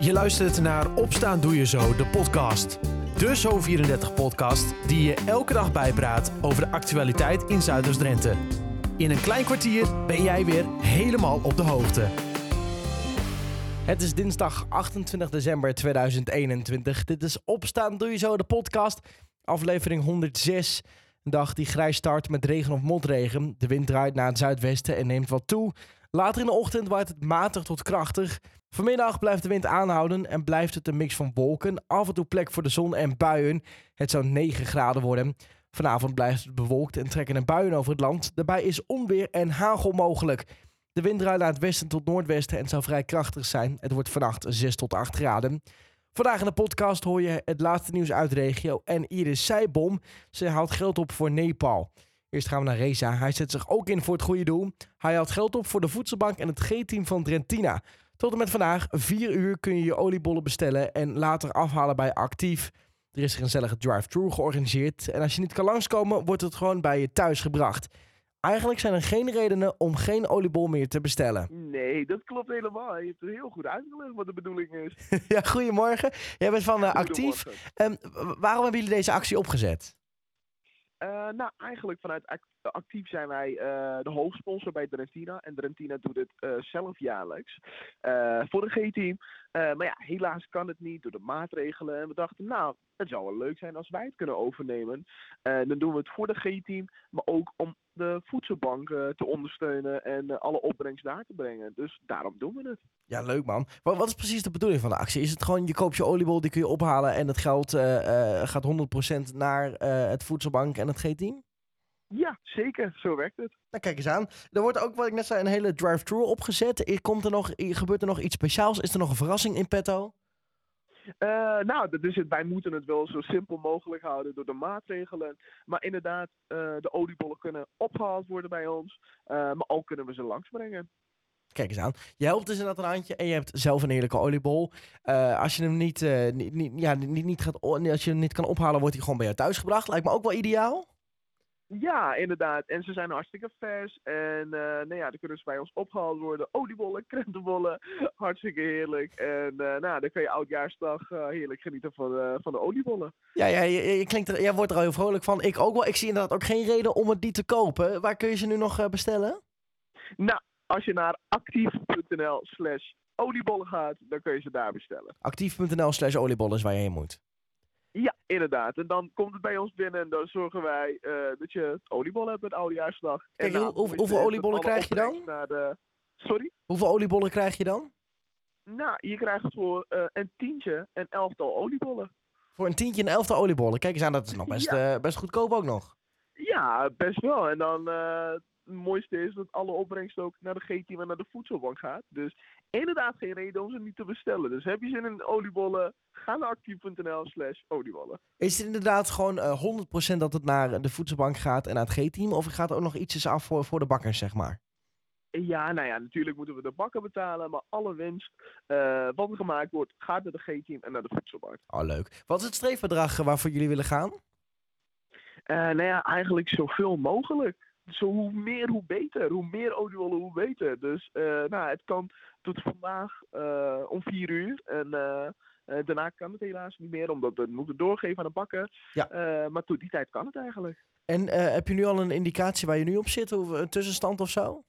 Je luistert naar Opstaan Doe Je Zo, de podcast. De Zo34-podcast die je elke dag bijpraat over de actualiteit in Zuiders-Drenthe. In een klein kwartier ben jij weer helemaal op de hoogte. Het is dinsdag 28 december 2021. Dit is Opstaan Doe Je Zo, de podcast. Aflevering 106. Een dag die grijs start met regen of motregen. De wind draait naar het zuidwesten en neemt wat toe. Later in de ochtend waait het matig tot krachtig. Vanmiddag blijft de wind aanhouden en blijft het een mix van wolken. Af en toe plek voor de zon en buien. Het zou 9 graden worden. Vanavond blijft het bewolkt en trekken er buien over het land. Daarbij is onweer en hagel mogelijk. De wind draait naar het westen tot noordwesten en zou vrij krachtig zijn. Het wordt vannacht 6 tot 8 graden. Vandaag in de podcast hoor je het laatste nieuws uit de regio en Iris Seibom. Ze haalt geld op voor Nepal. Eerst gaan we naar Reza. Hij zet zich ook in voor het goede doel. Hij haalt geld op voor de voedselbank en het G-team van Drentina. Tot en met vandaag, 4 uur, kun je je oliebollen bestellen en later afhalen bij Actief. Er is een gezellige drive-thru georganiseerd. En als je niet kan langskomen, wordt het gewoon bij je thuis gebracht. Eigenlijk zijn er geen redenen om geen oliebol meer te bestellen. Nee, dat klopt helemaal. Je hebt het heel goed uitgelegd wat de bedoeling is. ja, goedemorgen. Jij bent van uh, Actief. Um, waarom hebben jullie deze actie opgezet? Uh, nou, eigenlijk vanuit Actief zijn wij uh, de hoofdsponsor bij Drentina. En Drentina doet het uh, zelf jaarlijks voor de G-team. maar ja, helaas kan het niet door de maatregelen. En we dachten, nou, het zou wel leuk zijn als wij het kunnen overnemen. dan doen we het voor de G-team, maar ook om de voedselbank te ondersteunen en alle opbrengst daar te brengen. Dus daarom doen we het. Ja, leuk man. Wat, wat is precies de bedoeling van de actie? Is het gewoon, je koopt je oliebol, die kun je ophalen en het geld gaat 100% naar het voedselbank en het G-team? Ja, zeker. Zo werkt het. Nou, kijk eens aan. Er wordt ook, wat ik net zei, een hele drive-thru opgezet. Komt er nog, gebeurt er nog iets speciaals? Is er nog een verrassing in petto? Uh, nou, dat is het. Wij moeten het wel zo simpel mogelijk houden door de maatregelen. Maar inderdaad, uh, de oliebollen kunnen opgehaald worden bij ons. Uh, maar ook kunnen we ze langsbrengen. Kijk eens aan. Je helpt dus inderdaad een handje en je hebt zelf een heerlijke oliebol. als je hem niet, niet, niet, ja, niet, niet gaat, als je hem niet kan ophalen, wordt hij gewoon bij jou thuis gebracht. Lijkt me ook wel ideaal. Ja, inderdaad. En ze zijn hartstikke vers. En uh, nou ja, dan kunnen ze bij ons opgehaald worden. Oliebollen, krentenbollen. Hartstikke heerlijk. En uh, nou, dan kun je oudjaarsdag uh, heerlijk genieten van, van de oliebollen. Ja, ja je, je, klinkt er, jij wordt er al heel vrolijk van. Ik ook wel. Ik zie inderdaad ook geen reden om het niet te kopen. Waar kun je ze nu nog bestellen? Nou, als je naar actief.nl slash oliebollen gaat, dan kun je ze daar bestellen. Actief.nl slash oliebollen is waar je heen moet. Ja, inderdaad. En dan komt het bij ons binnen en dan zorgen wij uh, dat je het oliebol hebt met oudejaarsdag. Kijk, en, hoe, hoeveel oliebollen krijg je dan? De... Sorry? Hoeveel oliebollen krijg je dan? Nou, je krijgt voor uh, een tientje een elftal oliebollen. Voor een tientje een elftal oliebollen? Kijk eens aan, dat is nog best, ja. uh, best goedkoop ook nog. Ja, best wel. En dan het mooiste is dat alle opbrengst ook naar de G-team en naar de voedselbank gaat. Dus inderdaad geen reden om ze niet te bestellen. Dus heb je zin in oliebollen, ga naar actief.nl slash oliebollen. Is het inderdaad gewoon uh, 100% dat het naar de voedselbank gaat en naar het G-team? Of gaat er ook nog ietsjes af voor, voor de bakkers, zeg maar? Ja, nou ja, natuurlijk moeten we de bakken betalen, maar alle winst uh, wat er gemaakt wordt, gaat naar de G-team en naar de voedselbank. Oh, leuk. Wat is het streefbedrag waarvoor jullie willen gaan? Uh, nou ja, eigenlijk zoveel mogelijk zo hoe meer, hoe beter. Hoe meer oliebollen, hoe beter. Dus uh, nou, het kan tot vandaag uh, om vier uur. En uh, daarna kan het helaas niet meer, omdat we het moeten doorgeven aan de bakken. Ja. maar tot die tijd kan het eigenlijk. En heb je nu al een indicatie waar je nu op zit? Of een tussenstand of zo?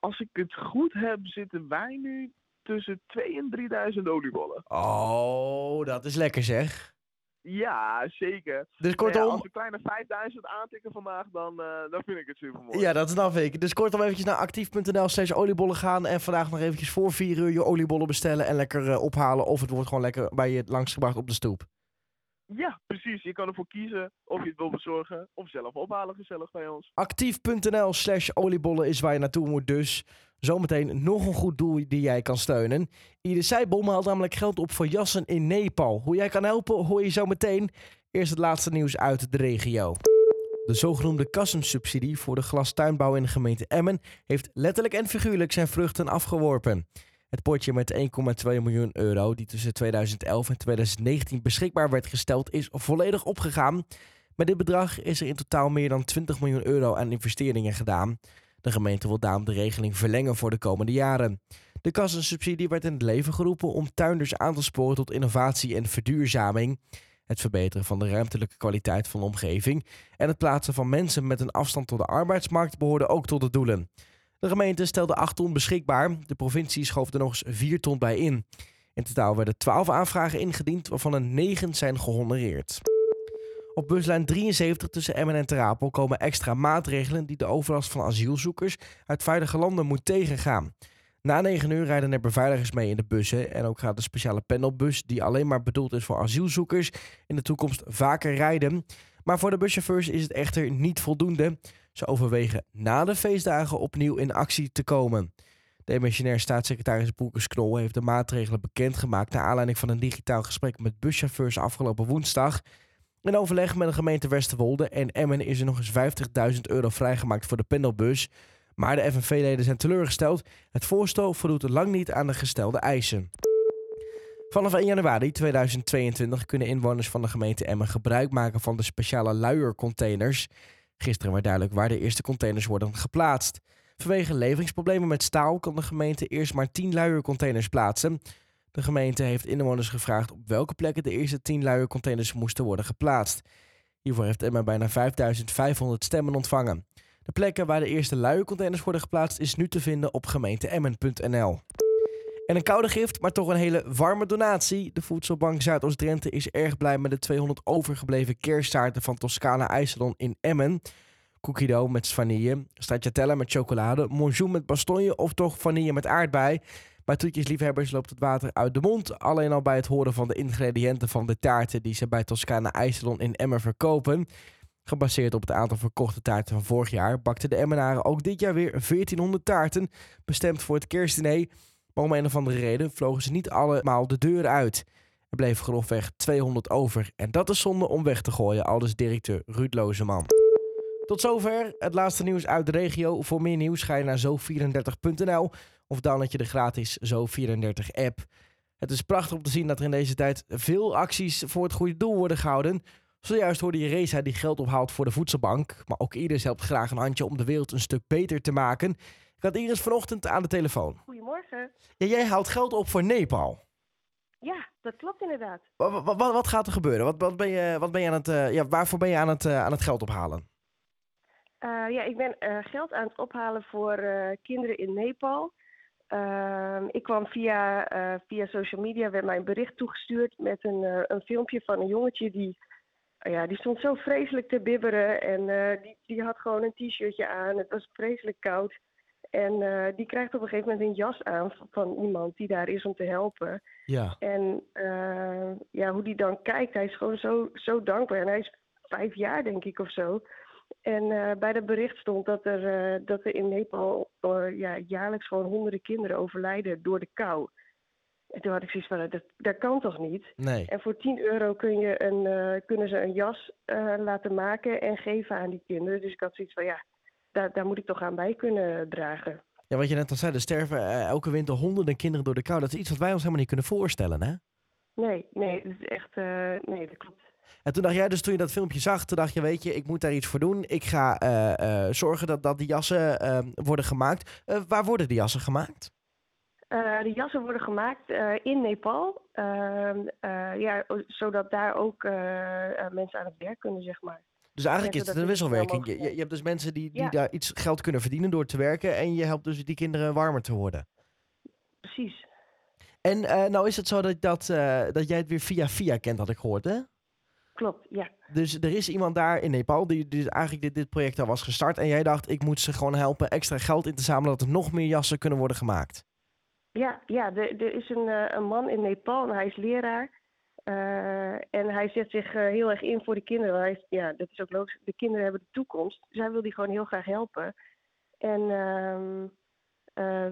als ik het goed heb, zitten wij nu tussen 2.000 en 3.000 oliebollen. Oh, dat is lekker zeg. Ja, zeker. Dus kortom... Ja, als we kleine 5000 aantikken vandaag, dan, uh, dan vind ik het super mooi. Ja, dat snap ik. Dus kortom eventjes naar actief.nl slash oliebollen gaan. En vandaag nog eventjes voor 4 uur je oliebollen bestellen en lekker uh, ophalen. Of het wordt gewoon lekker bij je langsgebracht op de stoep. Ja, precies. Je kan ervoor kiezen of je het wil bezorgen of zelf ophalen gezellig bij ons. Actief.nl slash oliebollen is waar je naartoe moet dus. Zometeen nog een goed doel die jij kan steunen. Ieder Seibom haalt namelijk geld op voor jassen in Nepal. Hoe jij kan helpen hoor je zo meteen. Eerst het laatste nieuws uit de regio. De zogenoemde kassensubsidie voor de glastuinbouw in de gemeente Emmen heeft letterlijk en figuurlijk zijn vruchten afgeworpen. Het potje met 1,2 miljoen euro, die tussen 2011 en 2019 beschikbaar werd gesteld, is volledig opgegaan. Met dit bedrag is er in totaal meer dan 20 miljoen euro aan investeringen gedaan. De gemeente wil daarom de regeling verlengen voor de komende jaren. De kassensubsidie werd in het leven geroepen om tuinders aan te sporen tot innovatie en verduurzaming. Het verbeteren van de ruimtelijke kwaliteit van de omgeving en het plaatsen van mensen met een afstand tot de arbeidsmarkt behoorden ook tot de doelen. De gemeente stelde 8 ton beschikbaar. De provincie schoof er nog eens 4 ton bij in. In totaal werden 12 aanvragen ingediend, waarvan er 9 zijn gehonoreerd. Op buslijn 73 tussen Emmen en Terapel komen extra maatregelen die de overlast van asielzoekers uit veilige landen moet tegengaan. Na 9 uur rijden er beveiligers mee in de bussen en ook gaat de speciale pendelbus, die alleen maar bedoeld is voor asielzoekers, in de toekomst vaker rijden. Maar voor de buschauffeurs is het echter niet voldoende. Ze overwegen na de feestdagen opnieuw in actie te komen. De emissionair staatssecretaris Boekers Knol heeft de maatregelen bekendgemaakt naar aanleiding van een digitaal gesprek met buschauffeurs afgelopen woensdag. In overleg met de gemeente Westerwolde en Emmen is er nog eens 50.000 euro vrijgemaakt voor de pendelbus. Maar de FNV-leden zijn teleurgesteld. Het voorstel voldoet lang niet aan de gestelde eisen. Vanaf 1 januari 2022 kunnen inwoners van de gemeente Emmen gebruik maken van de speciale luiercontainers. Gisteren werd duidelijk waar de eerste containers worden geplaatst. Vanwege leveringsproblemen met staal kan de gemeente eerst maar 10 luiercontainers plaatsen. De gemeente heeft inwoners gevraagd op welke plekken de eerste 10 luiercontainers moesten worden geplaatst. Hiervoor heeft Emma bijna 5500 stemmen ontvangen. De plekken waar de eerste luiercontainers worden geplaatst is nu te vinden op gemeenteemmen.nl. En een koude gift, maar toch een hele warme donatie. De Voedselbank Zuidoost-Drenthe is erg blij met de 200 overgebleven kersttaarten van Toscana IJsselon in Emmen. Cookie met vanille, stracciatella met chocolade, monjoen met bastogne of toch vanille met aardbei. Bij toetjesliefhebbers loopt het water uit de mond. Alleen al bij het horen van de ingrediënten van de taarten die ze bij Toscana IJsselon in Emmen verkopen. Gebaseerd op het aantal verkochte taarten van vorig jaar bakten de Emmenaren ook dit jaar weer 1400 taarten, bestemd voor het kerstdiner. Maar om een of andere reden vlogen ze niet allemaal de deur uit. Er bleef grofweg 200 over. En dat is zonde om weg te gooien, aldus directeur Ruud Lozeman. Tot zover het laatste nieuws uit de regio. Voor meer nieuws ga je naar zo34.nl of download je de gratis Zo34-app. Het is prachtig om te zien dat er in deze tijd veel acties voor het goede doel worden gehouden. Zojuist hoorde je Reza die geld ophaalt voor de voedselbank. Maar ook Iris helpt graag een handje om de wereld een stuk beter te maken. Ik had Iris vanochtend aan de telefoon. Goedemorgen. Ja, jij haalt geld op voor Nepal. Ja, dat klopt inderdaad. Wat, wat, wat gaat er gebeuren? Wat, wat ben je, wat ben je aan het, uh, ja, waarvoor ben je aan het, uh, aan het geld ophalen? Uh, ja, ik ben geld aan het ophalen voor kinderen in Nepal. Ehm, ik kwam via, via social media, werd mij een bericht toegestuurd met een, een filmpje van een jongetje die ja, die stond zo vreselijk te bibberen en uh, die, die had gewoon een t-shirtje aan. Het was vreselijk koud. En uh, die krijgt op een gegeven moment een jas aan van iemand die daar is om te helpen. Ja. En uh, ja, hoe die dan kijkt, hij is gewoon zo, zo dankbaar. En hij is vijf jaar, denk ik, of zo. En bij dat bericht stond dat er, dat er in Nepal ja, jaarlijks gewoon honderden kinderen overlijden door de kou. En toen had ik zoiets van, dat, dat kan toch niet? Nee. En voor 10 euro kun je een, kunnen ze een jas laten maken en geven aan die kinderen. Dus ik had zoiets van, ja, daar, daar moet ik toch aan bij kunnen dragen. Ja, wat je net al zei, er sterven uh, elke winter honderden kinderen door de kou. Dat is iets wat wij ons helemaal niet kunnen voorstellen, hè? Nee, nee, dat is echt, nee, dat klopt. En toen dacht jij dus, toen je dat filmpje zag, toen dacht je, weet je, ik moet daar iets voor doen. Ik ga zorgen dat, dat die jassen worden gemaakt. waar worden die jassen gemaakt? De jassen worden gemaakt in Nepal, uh, ja, zodat daar ook mensen aan het werk kunnen, zeg maar. Dus eigenlijk is het een wisselwerking. Je, je, hebt dus mensen die, die ja. daar iets geld kunnen verdienen door te werken en je helpt dus die kinderen warmer te worden. Precies. En nou is het zo dat, dat, dat jij het weer via via kent, had ik gehoord, hè? Klopt, ja. Dus er is iemand daar in Nepal die, die eigenlijk dit, dit project al was gestart en jij dacht, ik moet ze gewoon helpen extra geld in te zamelen dat er nog meer jassen kunnen worden gemaakt. Ja, ja er, er is een, uh, een man in Nepal en hij is leraar. Uh, en hij zet zich uh, heel erg in voor de kinderen. Hij ja, dat is ook logisch. De kinderen hebben de toekomst. Dus hij wil die gewoon heel graag helpen. En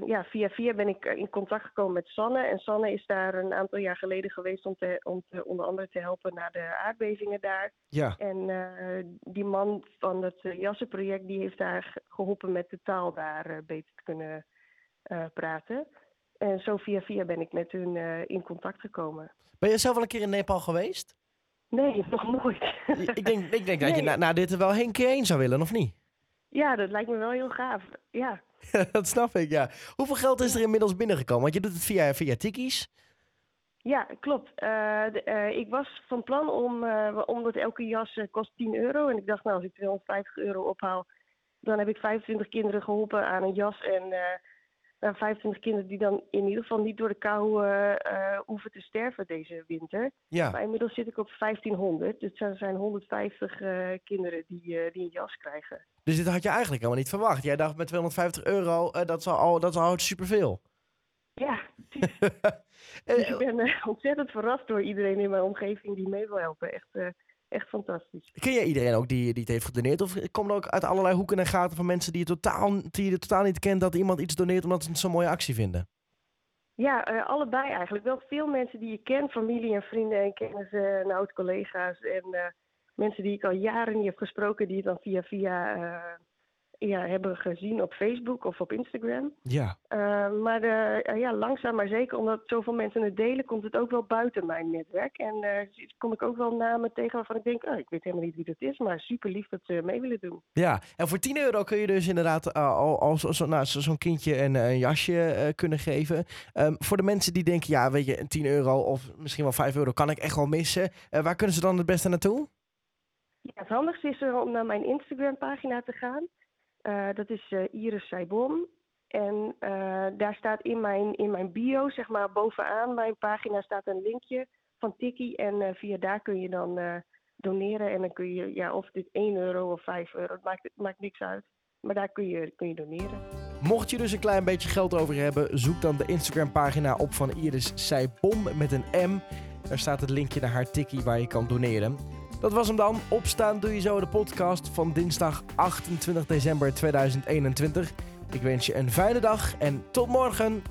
ja, via via ben ik in contact gekomen met Sanne. En Sanne is daar een aantal jaar geleden geweest om, te, om te, onder andere te helpen na de aardbevingen daar. Ja. En die man van het Jassenproject die heeft daar geholpen met de taal daar beter te kunnen praten. En zo via via ben ik met hun uh, in contact gekomen. Ben je zelf al een keer in Nepal geweest? Nee, nog nooit. ik denk, ik denk dat je na, na, dit er wel een keer heen zou willen, of niet? Ja, dat lijkt me wel heel gaaf. Ja. dat snap ik, ja. Hoeveel geld is er inmiddels binnengekomen? Want je doet het via, via tikkies. Ja, klopt. Uh, de, uh, ik was van plan om, uh, omdat elke jas kost 10 euro. En ik dacht, nou, als ik 250 euro ophaal, dan heb ik 25 kinderen geholpen aan een jas. En 25 kinderen die dan in ieder geval niet door de kou hoeven te sterven deze winter. Ja. Maar inmiddels zit ik op 1500. Dus er zijn 150 kinderen die, die een jas krijgen. Dus dit had je eigenlijk helemaal niet verwacht. Jij dacht met 250 euro, dat is al, dat is al superveel. Ja, dus ik ben ontzettend verrast door iedereen in mijn omgeving die mee wil helpen. Echt, echt fantastisch. Ken jij iedereen ook die, die het heeft gedoneerd? Of komen er ook uit allerlei hoeken en gaten van mensen die je totaal, die je totaal niet kent dat iemand iets doneert omdat ze het zo'n mooie actie vinden? Ja, uh, allebei eigenlijk. Wel veel mensen die je kent, familie en vrienden en kennissen en oud-collega's. En mensen die ik al jaren niet heb gesproken, die het dan via via ja, hebben gezien op Facebook of op Instagram. Ja. Uh, maar uh, ja, langzaam maar zeker, omdat zoveel mensen het delen, komt het ook wel buiten mijn netwerk. En uh, kom ik ook wel namen tegen waarvan ik denk, oh, ik weet helemaal niet wie dat is, maar super lief dat ze mee willen doen. Ja, en voor 10 euro kun je dus inderdaad al, al zo'n zo, nou, zo kindje een, een jasje kunnen geven. Um, voor de mensen die denken, ja, weet je, 10 euro of misschien wel 5 euro kan ik echt wel missen. waar kunnen ze dan het beste naartoe? Ja, het handigste is om naar mijn Instagram pagina te gaan. Uh, dat is uh, Iris Saibon. En uh, daar staat in mijn, in mijn bio, zeg maar bovenaan mijn pagina, staat een linkje van Tiki. En via daar kun je dan doneren. En dan kun je, ja, of dit 1 euro of 5 euro, het maakt, maakt niks uit. Maar daar kun je, kun je doneren. Mocht je dus een klein beetje geld over hebben, zoek dan de Instagram pagina op van Iris Saibon met een M. Daar staat het linkje naar haar Tiki waar je kan doneren. Dat was hem dan. Opstaan doe je zo de podcast van dinsdag 28 december 2021. Ik wens je een fijne dag en tot morgen.